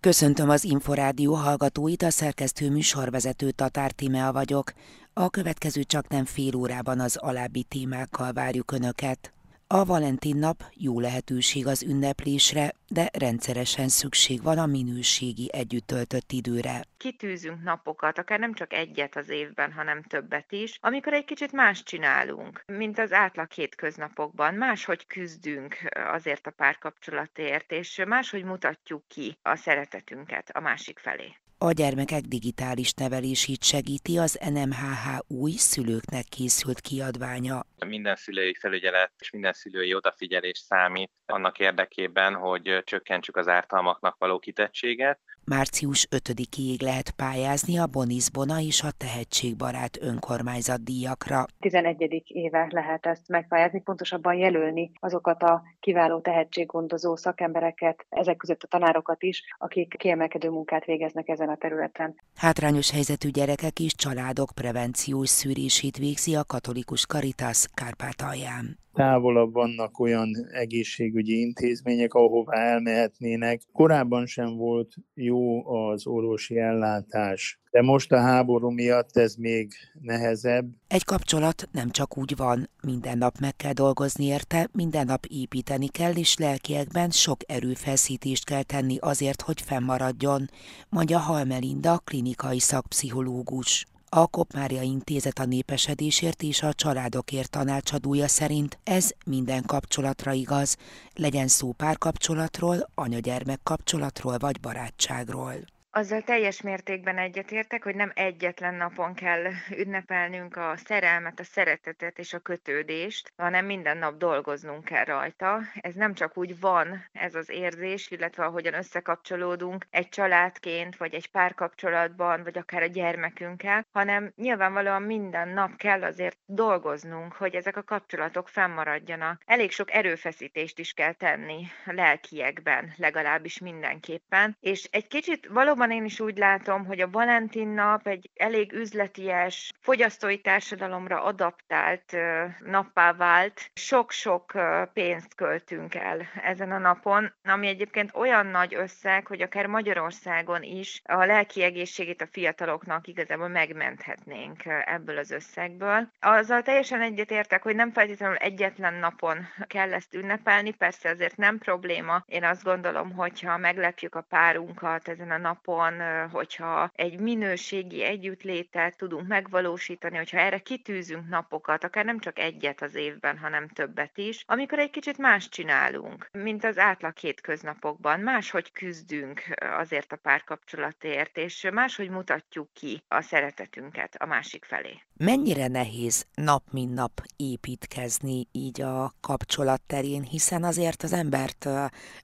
Köszöntöm az Inforádió hallgatóit, a szerkesztő műsorvezető Tatár Timea vagyok. A következő csak nem fél órában az alábbi témákkal várjuk Önöket. A Valentin nap jó lehetőség az ünneplésre, de rendszeresen szükség van a minőségi együtt töltött időre. Kitűzünk napokat, akár nem csak egyet az évben, hanem többet is, amikor egy kicsit más csinálunk, mint az átlag hétköznapokban. Máshogy küzdünk azért a párkapcsolatért, és máshogy mutatjuk ki a szeretetünket a másik felé. A gyermekek digitális nevelését segíti az NMHH új szülőknek készült kiadványa. Minden szülői felügyelet és minden szülői odafigyelés számít annak érdekében, hogy csökkentsük az ártalmaknak való kitettséget, Március 5-ig lehet pályázni a Bonisbona és a Tehetségbarát önkormányzat díjakra. 11. éve lehet ezt megpályázni, pontosabban jelölni azokat a kiváló tehetséggondozó szakembereket, ezek között a tanárokat is, akik kiemelkedő munkát végeznek ezen a területen. Hátrányos helyzetű gyerekek és családok prevenciós szűrését végzi a katolikus Caritas Kárpátalján távolabb vannak olyan egészségügyi intézmények, ahová elmehetnének. Korábban sem volt jó az orvosi ellátás, de most a háború miatt ez még nehezebb. Egy kapcsolat nem csak úgy van, minden nap meg kell dolgozni érte, minden nap építeni kell, és lelkiekben sok erőfeszítést kell tenni azért, hogy fennmaradjon, mondja Halmelinda, klinikai szakpszichológus. A Kopmária Intézet a népesedésért és a családokért tanácsadója szerint ez minden kapcsolatra igaz, legyen szó párkapcsolatról, anya-gyermek kapcsolatról vagy barátságról. Azzal teljes mértékben egyetértek, hogy nem egyetlen napon kell ünnepelnünk a szerelmet, a szeretetet és a kötődést, hanem minden nap dolgoznunk kell rajta. Ez nem csak úgy van, ez az érzés, illetve ahogyan összekapcsolódunk egy családként, vagy egy párkapcsolatban, vagy akár a gyermekünkkel, hanem nyilvánvalóan minden nap kell azért dolgoznunk, hogy ezek a kapcsolatok fennmaradjanak. Elég sok erőfeszítést is kell tenni a lelkiekben, legalábbis mindenképpen. És egy kicsit valóban valóban én is úgy látom, hogy a Valentin nap egy elég üzleties, fogyasztói társadalomra adaptált nappá vált. Sok-sok pénzt költünk el ezen a napon, ami egyébként olyan nagy összeg, hogy akár Magyarországon is a lelki egészségét a fiataloknak igazából megmenthetnénk ebből az összegből. Azzal teljesen egyetértek, hogy nem feltétlenül egyetlen napon kell ezt ünnepelni, persze azért nem probléma. Én azt gondolom, hogyha meglepjük a párunkat ezen a napon, napon, hogyha egy minőségi együttlétet tudunk megvalósítani, hogyha erre kitűzünk napokat, akár nem csak egyet az évben, hanem többet is, amikor egy kicsit más csinálunk, mint az átlag hétköznapokban, máshogy küzdünk azért a párkapcsolatért, és máshogy mutatjuk ki a szeretetünket a másik felé. Mennyire nehéz nap mint nap építkezni így a kapcsolat terén, hiszen azért az embert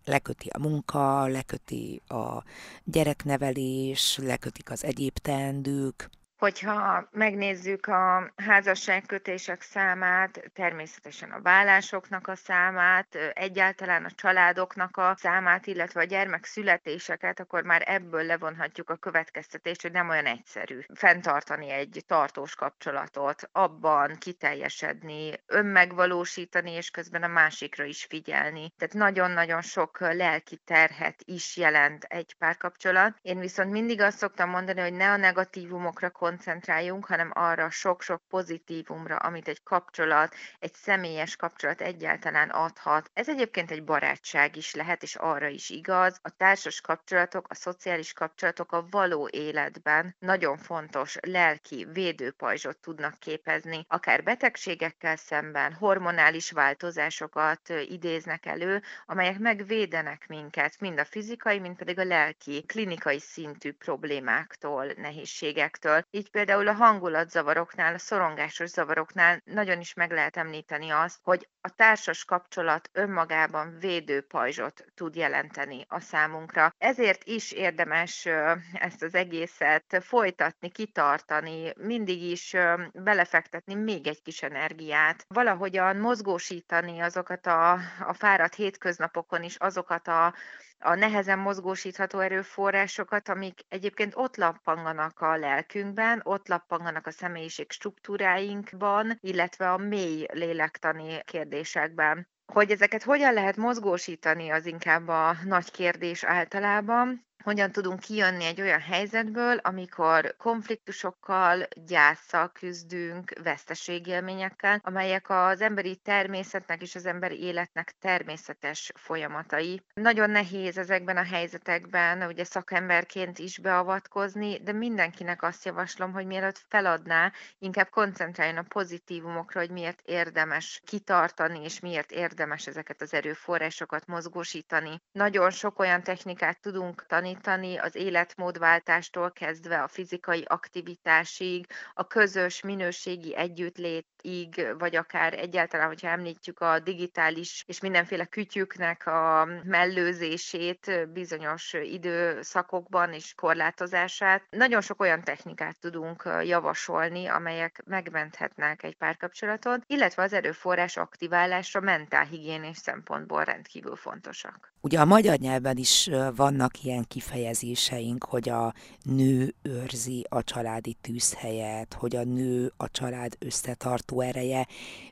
leköti a munka, leköti a gyereknevelés, lekötik az egyéb teendők, Hogyha megnézzük a házasságkötések számát, természetesen a vállásoknak a számát, egyáltalán a családoknak a számát, illetve a gyermek születéseket, akkor már ebből levonhatjuk a következtetést, hogy nem olyan egyszerű fenntartani egy tartós kapcsolatot, abban kiteljesedni, önmegvalósítani, és közben a másikra is figyelni. Tehát nagyon-nagyon sok lelki terhet is jelent egy párkapcsolat. Én viszont mindig azt szoktam mondani, hogy ne a negatívumokra koncentráljunk, hanem arra sok-sok pozitívumra, amit egy kapcsolat, egy személyes kapcsolat egyáltalán adhat. Ez egyébként egy barátság is lehet, és arra is igaz. A társas kapcsolatok, a szociális kapcsolatok a való életben nagyon fontos lelki védőpajzsot tudnak képezni, akár betegségekkel szemben, hormonális változásokat idéznek elő, amelyek megvédenek minket, mind a fizikai, mind pedig a lelki, klinikai szintű problémáktól, nehézségektől. Így például a hangulatzavaroknál, a szorongásos zavaroknál nagyon is meg lehet említeni azt, hogy a társas kapcsolat önmagában védő pajzsot tud jelenteni a számunkra. Ezért is érdemes ezt az egészet folytatni, kitartani, mindig is belefektetni még egy kis energiát, valahogyan mozgósítani azokat a, a fáradt hétköznapokon is azokat a a nehezen mozgósítható erőforrásokat, amik egyébként ott lappanganak a lelkünkben, ott lappanganak a személyiség struktúráinkban, illetve a mély lélektani kérdésekben. Hogy ezeket hogyan lehet mozgósítani, az inkább a nagy kérdés általában hogyan tudunk kijönni egy olyan helyzetből, amikor konfliktusokkal, gyászsal küzdünk, veszteségélményekkel, amelyek az emberi természetnek és az emberi életnek természetes folyamatai. Nagyon nehéz ezekben a helyzetekben, ugye szakemberként is beavatkozni, de mindenkinek azt javaslom, hogy mielőtt feladná, inkább koncentráljon a pozitívumokra, hogy miért érdemes kitartani, és miért érdemes ezeket az erőforrásokat mozgósítani. Nagyon sok olyan technikát tudunk tanítani, az életmódváltástól kezdve a fizikai aktivitásig, a közös minőségi együttlétig, vagy akár egyáltalán, hogyha említjük a digitális és mindenféle kütyüknek a mellőzését bizonyos időszakokban és korlátozását. Nagyon sok olyan technikát tudunk javasolni, amelyek megmenthetnek egy párkapcsolatot, illetve az erőforrás aktiválása mentálhigiénés szempontból rendkívül fontosak. Ugye a magyar nyelven is vannak ilyen kifejezéseink, hogy a nő őrzi a családi tűzhelyet, hogy a nő a család összetartó ereje.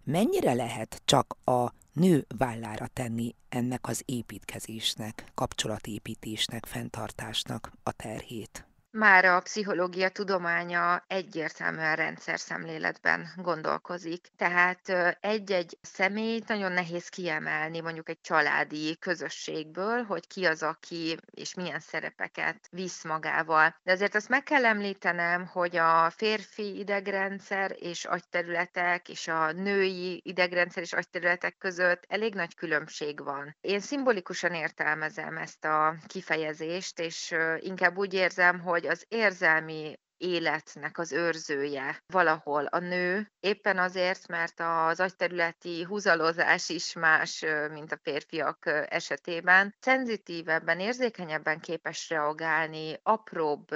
Mennyire lehet csak a nő vállára tenni ennek az építkezésnek, kapcsolatépítésnek, fenntartásnak a terhét? Már a pszichológia tudománya egyértelműen rendszer szemléletben gondolkozik. Tehát egy-egy személyt nagyon nehéz kiemelni mondjuk egy családi közösségből, hogy ki az, aki és milyen szerepeket visz magával. De azért azt meg kell említenem, hogy a férfi idegrendszer és agyterületek és a női idegrendszer és agyterületek között elég nagy különbség van. Én szimbolikusan értelmezem ezt a kifejezést, és inkább úgy érzem, hogy hogy az érzelmi életnek az őrzője valahol a nő, éppen azért, mert az agyterületi húzalozás is más, mint a férfiak esetében. Szenzitívebben, érzékenyebben képes reagálni apróbb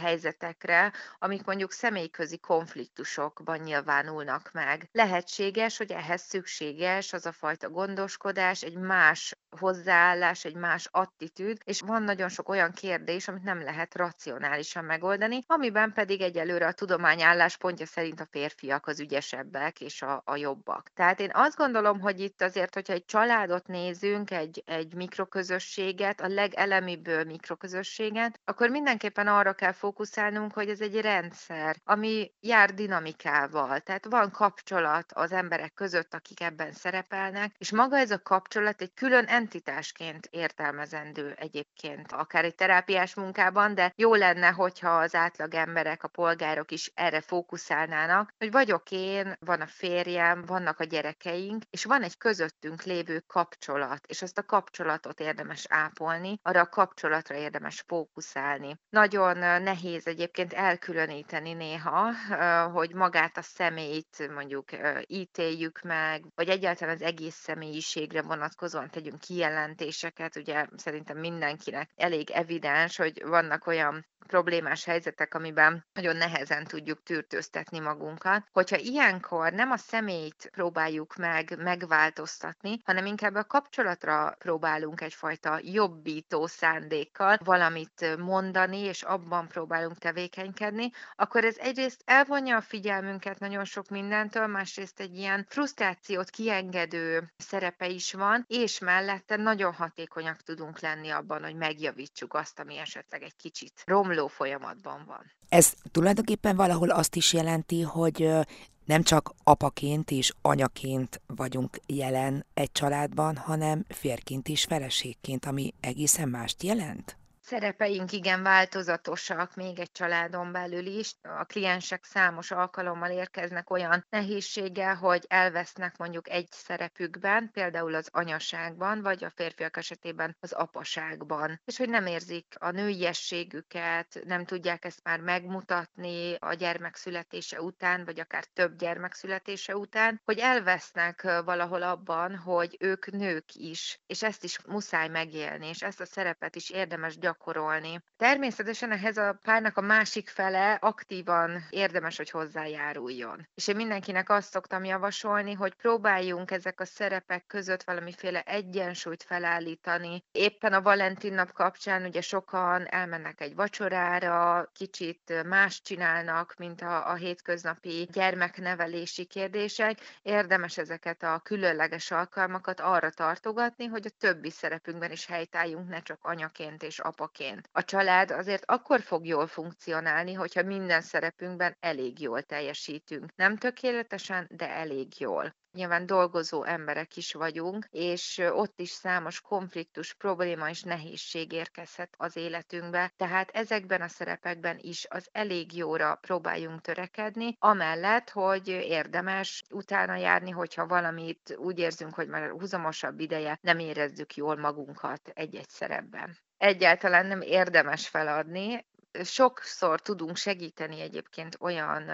helyzetekre, amik mondjuk személyközi konfliktusokban nyilvánulnak meg. Lehetséges, hogy ehhez szükséges az a fajta gondoskodás, egy más hozzáállás, egy más attitűd, és van nagyon sok olyan kérdés, amit nem lehet racionálisan megoldani, amiben pedig egyelőre a tudomány álláspontja szerint a férfiak az ügyesebbek és a, a jobbak. Tehát én azt gondolom, hogy itt azért, hogyha egy családot nézünk, egy, egy mikroközösséget, a legelemibből mikroközösséget, akkor mindenképpen arra kell fókuszálnunk, hogy ez egy rendszer, ami jár dinamikával. Tehát van kapcsolat az emberek között, akik ebben szerepelnek, és maga ez a kapcsolat egy külön entitásként értelmezendő egyébként, akár egy terápiás munkában, de jó lenne, hogyha az átlag emberek, a polgárok is erre fókuszálnának, hogy vagyok én, van a férjem, vannak a gyerekeink, és van egy közöttünk lévő kapcsolat, és azt a kapcsolatot érdemes ápolni, arra a kapcsolatra érdemes fókuszálni. Nagyon nehéz egyébként elkülöníteni néha, hogy magát a személyt mondjuk ítéljük meg, vagy egyáltalán az egész személyiségre vonatkozóan tegyünk kijelentéseket. Ugye szerintem mindenkinek elég evidens, hogy vannak olyan problémás helyzetek, amiben nagyon nehezen tudjuk tűrtőztetni magunkat. Hogyha ilyenkor nem a személyt próbáljuk meg megváltoztatni, hanem inkább a kapcsolatra próbálunk egyfajta jobbító szándékkal valamit mondani, és abban próbálunk tevékenykedni, akkor ez egyrészt elvonja a figyelmünket nagyon sok mindentől, másrészt egy ilyen frusztrációt kiengedő szerepe is van, és mellette nagyon hatékonyak tudunk lenni abban, hogy megjavítsuk azt, ami esetleg egy kicsit romló romló folyamatban van. Ez tulajdonképpen valahol azt is jelenti, hogy nem csak apaként és anyaként vagyunk jelen egy családban, hanem férként és feleségként, ami egészen mást jelent? Szerepeink igen változatosak, még egy családon belül is. A kliensek számos alkalommal érkeznek olyan nehézséggel, hogy elvesznek mondjuk egy szerepükben, például az anyaságban, vagy a férfiak esetében az apaságban, és hogy nem érzik a nőiességüket, nem tudják ezt már megmutatni a gyermek születése után, vagy akár több gyermek születése után, hogy elvesznek valahol abban, hogy ők nők is, és ezt is muszáj megélni, és ezt a szerepet is érdemes gyakorolni gyakorolni. Természetesen ehhez a párnak a másik fele aktívan érdemes, hogy hozzájáruljon. És én mindenkinek azt szoktam javasolni, hogy próbáljunk ezek a szerepek között valamiféle egyensúlyt felállítani. Éppen a Valentin nap kapcsán ugye sokan elmennek egy vacsorára, kicsit más csinálnak, mint a, a hétköznapi gyermeknevelési kérdések. Érdemes ezeket a különleges alkalmakat arra tartogatni, hogy a többi szerepünkben is helytálljunk, ne csak anyaként és apa munkaként. A család azért akkor fog jól funkcionálni, hogyha minden szerepünkben elég jól teljesítünk. Nem tökéletesen, de elég jól. Nyilván dolgozó emberek is vagyunk, és ott is számos konfliktus, probléma és nehézség érkezhet az életünkbe. Tehát ezekben a szerepekben is az elég jóra próbáljunk törekedni, amellett, hogy érdemes utána járni, hogyha valamit úgy érzünk, hogy már húzamosabb ideje nem érezzük jól magunkat egy-egy szerepben egyáltalán nem érdemes feladni, sokszor tudunk segíteni egyébként olyan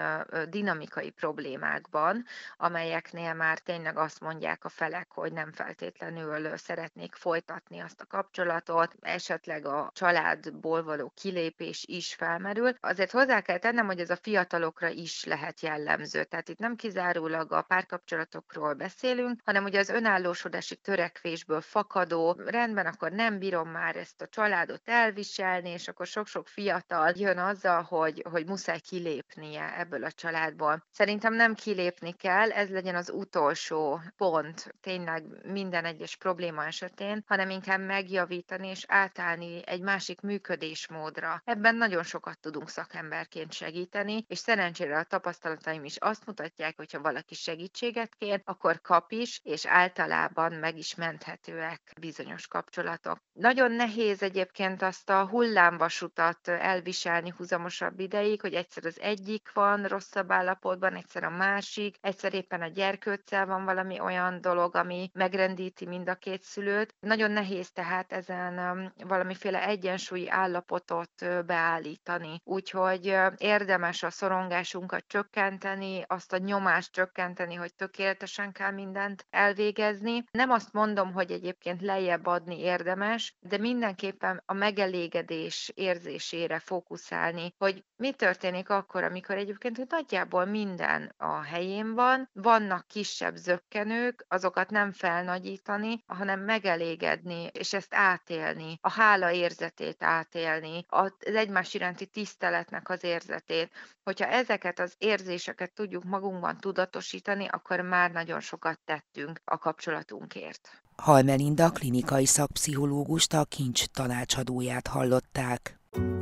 dinamikai problémákban, amelyeknél már tényleg azt mondják a felek, hogy nem feltétlenül szeretnék folytatni azt a kapcsolatot, esetleg a családból való kilépés is felmerül. Azért hozzá kell tennem, hogy ez a fiatalokra is lehet jellemző. Tehát itt nem kizárólag a párkapcsolatokról beszélünk, hanem ugye az önállósodási törekvésből fakadó, rendben, akkor nem bírom már ezt a családot elviselni, és akkor sok-sok fiatal fiatal jön azzal, hogy, hogy muszáj kilépnie ebből a családból. Szerintem nem kilépni kell, ez legyen az utolsó pont tényleg minden egyes probléma esetén, hanem inkább megjavítani és átállni egy másik működésmódra. Ebben nagyon sokat tudunk szakemberként segíteni, és szerencsére a tapasztalataim is azt mutatják, hogy ha valaki segítséget kér, akkor kap is, és általában meg is menthetőek bizonyos kapcsolatok. Nagyon nehéz egyébként azt a hullámvasutat el elviselni húzamosabb ideig, hogy egyszer az egyik van rosszabb állapotban, egyszer a másik, egyszer éppen a gyerkőccel van valami olyan dolog, ami megrendíti mind a két szülőt. Nagyon nehéz tehát ezen valamiféle egyensúlyi állapotot beállítani. Úgyhogy érdemes a szorongásunkat csökkenteni, azt a nyomást csökkenteni, hogy tökéletesen kell mindent elvégezni. Nem azt mondom, hogy egyébként lejjebb adni érdemes, de mindenképpen a megelégedés érzésére fókuszálni, hogy mi történik akkor, amikor egyébként hogy nagyjából minden a helyén van, vannak kisebb zökkenők, azokat nem felnagyítani, hanem megelégedni, és ezt átélni, a hála érzetét átélni, az egymás iránti tiszteletnek az érzetét. Hogyha ezeket az érzéseket tudjuk magunkban tudatosítani, akkor már nagyon sokat tettünk a kapcsolatunkért. Halmelinda klinikai szakpszichológust, a kincs tanácsadóját hallották.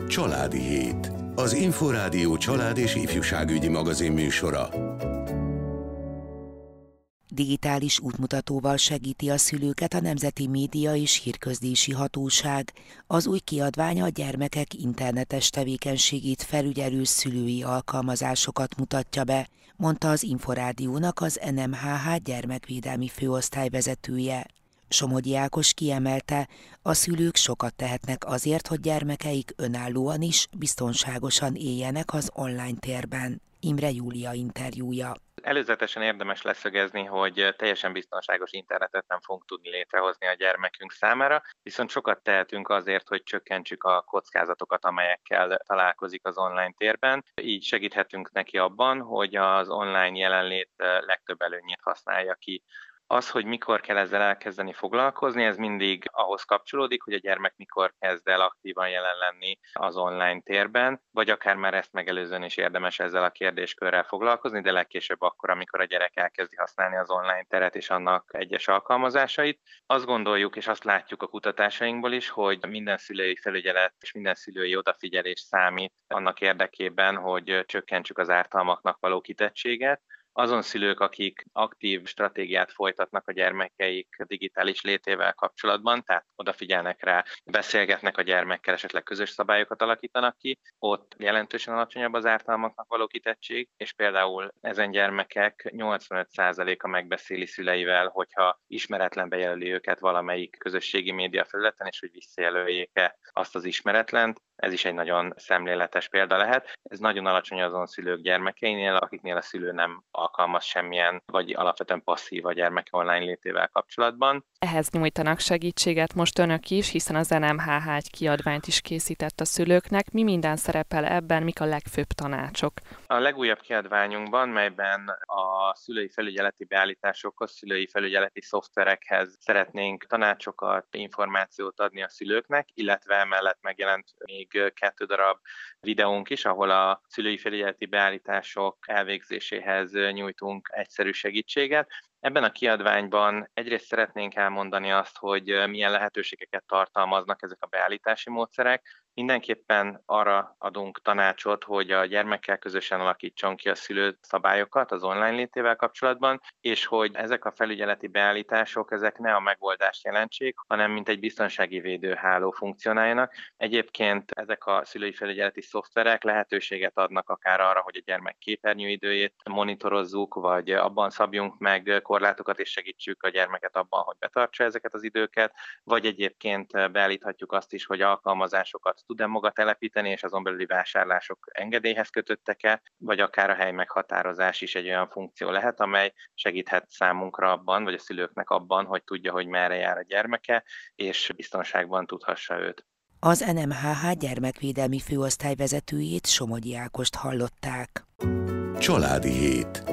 Családi Hét. Az Inforádió család és ifjúságügyi magazin műsora. Digitális útmutatóval segíti a szülőket a Nemzeti Média és Hírközlési Hatóság. Az új kiadvány a gyermekek internetes tevékenységét felügyelő szülői alkalmazásokat mutatja be, mondta az Inforádiónak az NMHH gyermekvédelmi főosztály vezetője. Somogyi Ákos kiemelte, a szülők sokat tehetnek azért, hogy gyermekeik önállóan is, biztonságosan éljenek az online térben. Imre Júlia interjúja. Előzetesen érdemes leszögezni, hogy teljesen biztonságos internetet nem fogunk tudni létrehozni a gyermekünk számára, viszont sokat tehetünk azért, hogy csökkentsük a kockázatokat, amelyekkel találkozik az online térben. Így segíthetünk neki abban, hogy az online jelenlét legtöbb előnyét használja ki az, hogy mikor kell ezzel elkezdeni foglalkozni, ez mindig ahhoz kapcsolódik, hogy a gyermek mikor kezd el aktívan jelen lenni az online térben, vagy akár már ezt megelőzően is érdemes ezzel a kérdéskörrel foglalkozni, de legkésőbb akkor, amikor a gyerek elkezdi használni az online teret és annak egyes alkalmazásait. Azt gondoljuk, és azt látjuk a kutatásainkból is, hogy minden szülői felügyelet és minden szülői odafigyelés számít annak érdekében, hogy csökkentsük az ártalmaknak való kitettséget, azon szülők, akik aktív stratégiát folytatnak a gyermekeik digitális létével kapcsolatban, tehát odafigyelnek rá, beszélgetnek a gyermekkel, esetleg közös szabályokat alakítanak ki, ott jelentősen alacsonyabb az ártalmaknak való kitettség, és például ezen gyermekek 85%-a megbeszéli szüleivel, hogyha ismeretlenbe jelöli őket valamelyik közösségi média felületen, és hogy visszajelöljék-e azt az ismeretlent, ez is egy nagyon szemléletes példa lehet. Ez nagyon alacsony azon szülők gyermekeinél, akiknél a szülő nem alkalmaz semmilyen, vagy alapvetően passzív a gyermek online létével kapcsolatban. Ehhez nyújtanak segítséget most önök is, hiszen az NMHH egy kiadványt is készített a szülőknek. Mi minden szerepel ebben, mik a legfőbb tanácsok? A legújabb kiadványunkban, melyben a szülői felügyeleti beállításokhoz, szülői felügyeleti szoftverekhez szeretnénk tanácsokat, információt adni a szülőknek, illetve emellett megjelent még kettő darab videónk is, ahol a szülői felügyeleti beállítások elvégzéséhez nyújtunk egyszerű segítséget. Ebben a kiadványban egyrészt szeretnénk elmondani azt, hogy milyen lehetőségeket tartalmaznak ezek a beállítási módszerek, Mindenképpen arra adunk tanácsot, hogy a gyermekkel közösen alakítson ki a szülő szabályokat az online létével kapcsolatban, és hogy ezek a felügyeleti beállítások, ezek ne a megoldást jelentsék, hanem mint egy biztonsági védőháló funkcionáljanak. Egyébként ezek a szülői felügyeleti szoftverek lehetőséget adnak akár arra, hogy a gyermek képernyőidőjét monitorozzuk, vagy abban szabjunk meg korlátokat, és segítsük a gyermeket abban, hogy betartsa ezeket az időket, vagy egyébként beállíthatjuk azt is, hogy alkalmazásokat tud-e maga telepíteni, és azon belüli vásárlások engedélyhez kötöttek-e, vagy akár a hely meghatározás is egy olyan funkció lehet, amely segíthet számunkra abban, vagy a szülőknek abban, hogy tudja, hogy merre jár a gyermeke, és biztonságban tudhassa őt. Az NMHH gyermekvédelmi főosztályvezetőjét Somogyi Ákost hallották. Családi hét.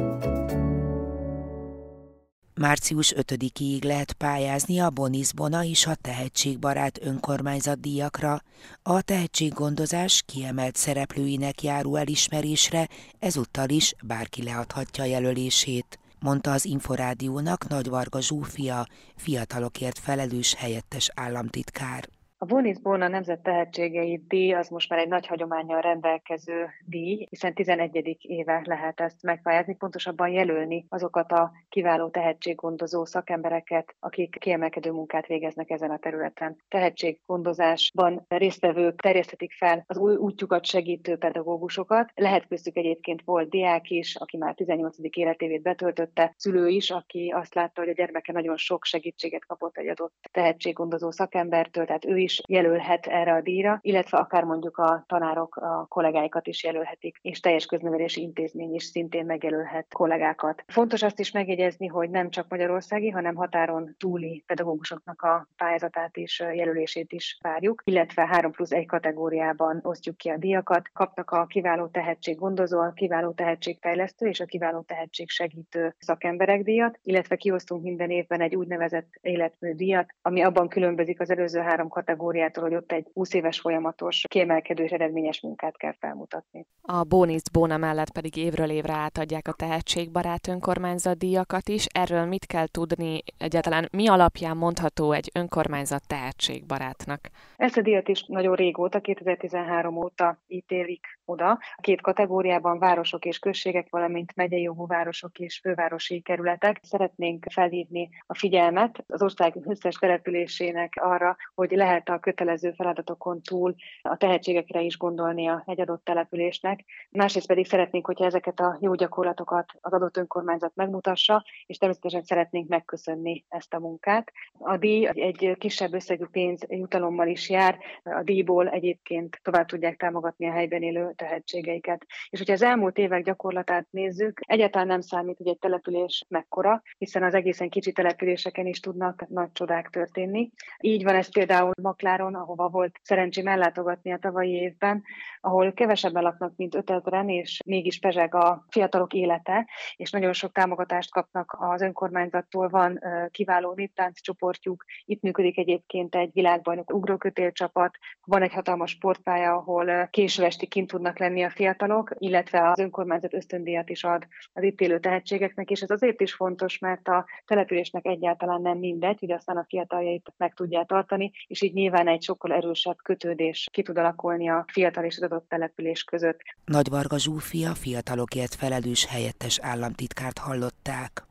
Március 5-ig lehet pályázni a Bonisbona és a Tehetségbarát önkormányzat díjakra. A tehetséggondozás kiemelt szereplőinek járó elismerésre ezúttal is bárki leadhatja jelölését mondta az Inforádiónak Nagy Varga Zsúfia, fiatalokért felelős helyettes államtitkár. A Bonis Bona Nemzet Tehetségei díj az most már egy nagy hagyományjal rendelkező díj, hiszen 11. éve lehet ezt megpályázni, pontosabban jelölni azokat a kiváló tehetséggondozó szakembereket, akik kiemelkedő munkát végeznek ezen a területen. Tehetséggondozásban résztvevők terjesztetik fel az új útjukat segítő pedagógusokat. Lehet köztük egyébként volt diák is, aki már 18. életévét betöltötte, szülő is, aki azt látta, hogy a gyermeke nagyon sok segítséget kapott egy adott tehetséggondozó szakembertől, tehát ő is is jelölhet erre a díjra, illetve akár mondjuk a tanárok a kollégáikat is jelölhetik, és teljes köznevelési intézmény is szintén megjelölhet kollégákat. Fontos azt is megjegyezni, hogy nem csak magyarországi, hanem határon túli pedagógusoknak a pályázatát és jelölését is várjuk, illetve 3 plusz 1 kategóriában osztjuk ki a díjakat. Kapnak a kiváló tehetséggondozó, a kiváló tehetségfejlesztő és a kiváló tehetségsegítő szakemberek díjat, illetve kiosztunk minden évben egy úgynevezett életmű díjat, ami abban különbözik az előző három kategóriában, kategóriától, hogy ott egy 20 éves folyamatos, kiemelkedő és eredményes munkát kell felmutatni. A Bóniszt Bóna mellett pedig évről évre átadják a tehetségbarát önkormányzat díjakat is. Erről mit kell tudni egyáltalán? Mi alapján mondható egy önkormányzat tehetségbarátnak? Ezt a díjat is nagyon régóta, 2013 óta ítélik oda. A két kategóriában városok és községek, valamint megyei jogú városok és fővárosi kerületek. Szeretnénk felhívni a figyelmet az ország összes településének arra, hogy lehet a kötelező feladatokon túl a tehetségekre is gondolnia egy adott településnek. Másrészt pedig szeretnénk, hogyha ezeket a jó gyakorlatokat az adott önkormányzat megmutassa, és természetesen szeretnénk megköszönni ezt a munkát. A díj egy kisebb összegű pénz jutalommal is jár, a díjból egyébként tovább tudják támogatni a helyben élő tehetségeiket. És hogyha az elmúlt évek gyakorlatát nézzük, egyáltalán nem számít, hogy egy település mekkora, hiszen az egészen kicsi településeken is tudnak nagy csodák történni. Így van ez például Makláron, ahova volt szerencsém ellátogatni a tavalyi évben, ahol kevesebben laknak, mint 5000-en, és mégis pezseg a fiatalok élete, és nagyon sok támogatást kapnak az önkormányzattól. Van kiváló néptánc csoportjuk, itt működik egyébként egy világbajnok ugrókötélcsapat, van egy hatalmas sportpálya, ahol késő esti kint tudnak lenni a fiatalok, illetve az önkormányzat ösztöndíjat is ad az itt élő tehetségeknek, és ez azért is fontos, mert a településnek egyáltalán nem mindegy, hogy aztán a fiataljait meg tudják tartani, és így nyilván egy sokkal erősebb kötődés ki tud alakulni a fiatal és adott település között. Nagy Varga Zsúfia fiatalokért felelős helyettes államtitkárt hallották.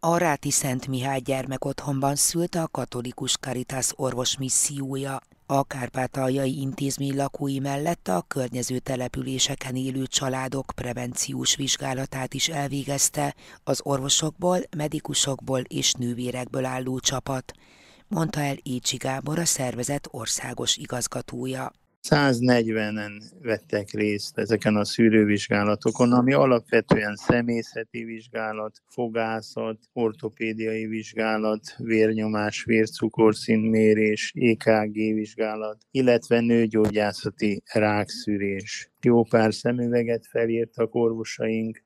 A Ráti Szent Mihály gyermekotthonban szült a katolikus Caritas orvos missziója. A kárpátaljai intézmény lakói mellett a környező településeken élő családok prevenciós vizsgálatát is elvégezte az orvosokból, medikusokból és nővérekből álló csapat, mondta el Écsi Gábor, a szervezet országos igazgatója. 140-en vettek részt ezeken a szűrővizsgálatokon, ami alapvetően személyzeti vizsgálat, fogászat, ortopédiai vizsgálat, vérnyomás, vércukorszintmérés, EKG vizsgálat, illetve nőgyógyászati rákszűrés jó pár szemüveget felírtak orvosaink,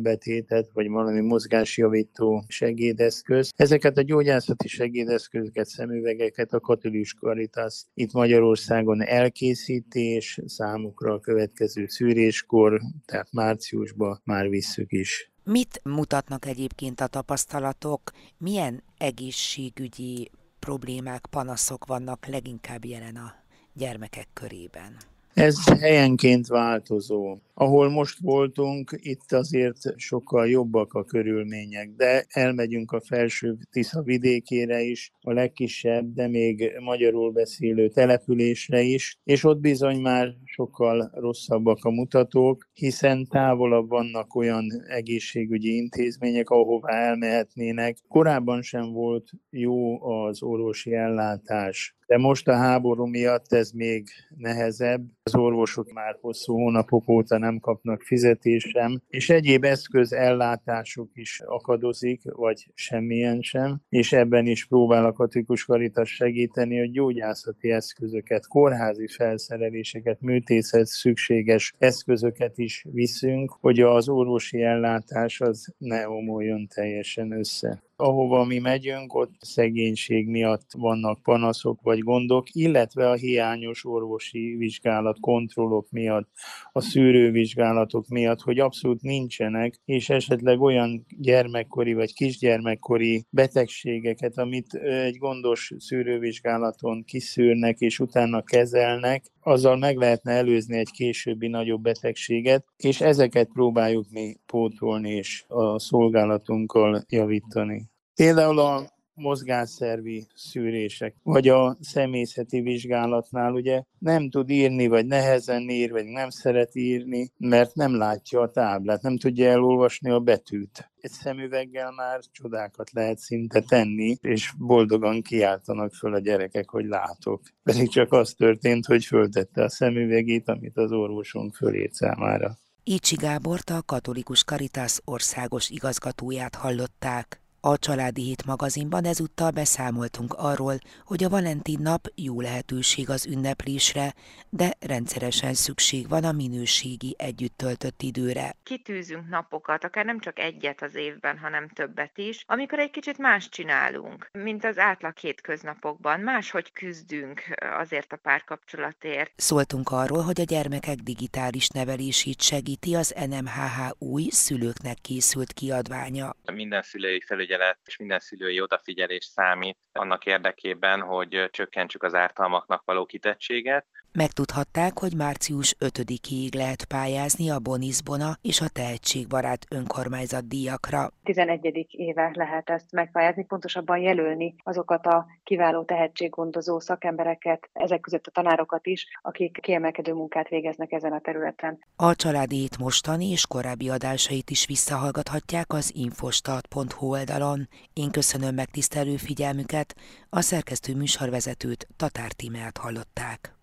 betétet, vagy valami mozgásjavító segédeszköz. Ezeket a gyógyászati segédeszközöket, szemüvegeket a katolikus karitas itt Magyarországon elkészítés számukra a következő szűréskor, tehát márciusban már visszük is. Mit mutatnak egyébként a tapasztalatok? Milyen egészségügyi problémák, panaszok vannak leginkább jelen a gyermekek körében? Ez helyenként változó. Ahol most voltunk, itt azért sokkal jobbak a körülmények, de elmegyünk a felső Tisza vidékére is, a legkisebb, de még magyarul beszélő településre is, és ott bizony már sokkal rosszabbak a mutatók, hiszen távolabb vannak olyan egészségügyi intézmények, ahová elmehetnének. Korábban sem volt jó az orvosi ellátás de most a háború miatt ez még nehezebb. Az orvosok már hosszú hónapok óta nem kapnak fizetést sem, és egyéb eszköz ellátásuk is akadozik, vagy semmilyen sem, és ebben is próbál a Katikus Karitas segíteni, hogy gyógyászati eszközöket, kórházi felszereléseket, műtészet szükséges eszközöket is viszünk, hogy az orvosi ellátás az ne omoljon teljesen össze ahova mi megyünk, ott szegénység miatt vannak panaszok vagy gondok, illetve a hiányos orvosi vizsgálat, kontrollok miatt, a szűrővizsgálatok miatt, hogy abszolút nincsenek, és esetleg olyan gyermekkori vagy kisgyermekkori betegségeket, amit egy gondos szűrővizsgálaton kiszűrnek és utána kezelnek, azzal meg lehetne előzni egy későbbi nagyobb betegséget, és ezeket próbáljuk mi pótolni és a szolgálatunkkal javítani. Például a mozgásszervi szűrések, vagy a személyzeti vizsgálatnál ugye nem tud írni, vagy nehezen ír, vagy nem szeret írni, mert nem látja a táblát, nem tudja elolvasni a betűt. Egy szemüveggel már csodákat lehet szinte tenni, és boldogan kiáltanak föl a gyerekek, hogy látok. Pedig csak az történt, hogy föltette a szemüvegét, amit az orvosunk fölért számára. Ícsi Gábort a Katolikus Karitas országos igazgatóját hallották. A Családi Hét magazinban ezúttal beszámoltunk arról, hogy a Valentin nap jó lehetőség az ünneplésre, de rendszeresen szükség van a minőségi együtt töltött időre. Kitűzünk napokat, akár nem csak egyet az évben, hanem többet is, amikor egy kicsit más csinálunk, mint az átlag hétköznapokban. Máshogy küzdünk azért a párkapcsolatért. Szóltunk arról, hogy a gyermekek digitális nevelését segíti az NMHH új szülőknek készült kiadványa. Minden szülői felügyelet felügyelet és minden szülői odafigyelés számít annak érdekében, hogy csökkentsük az ártalmaknak való kitettséget, Megtudhatták, hogy március 5-ig lehet pályázni a Bonisbona és a Tehetségbarát önkormányzat díjakra. 11. éve lehet ezt megpályázni, pontosabban jelölni azokat a kiváló tehetséggondozó szakembereket, ezek között a tanárokat is, akik kiemelkedő munkát végeznek ezen a területen. A családi hét mostani és korábbi adásait is visszahallgathatják az infostat.hu oldalon. Én köszönöm megtisztelő figyelmüket, a szerkesztő műsorvezetőt Tatár Tímeát hallották.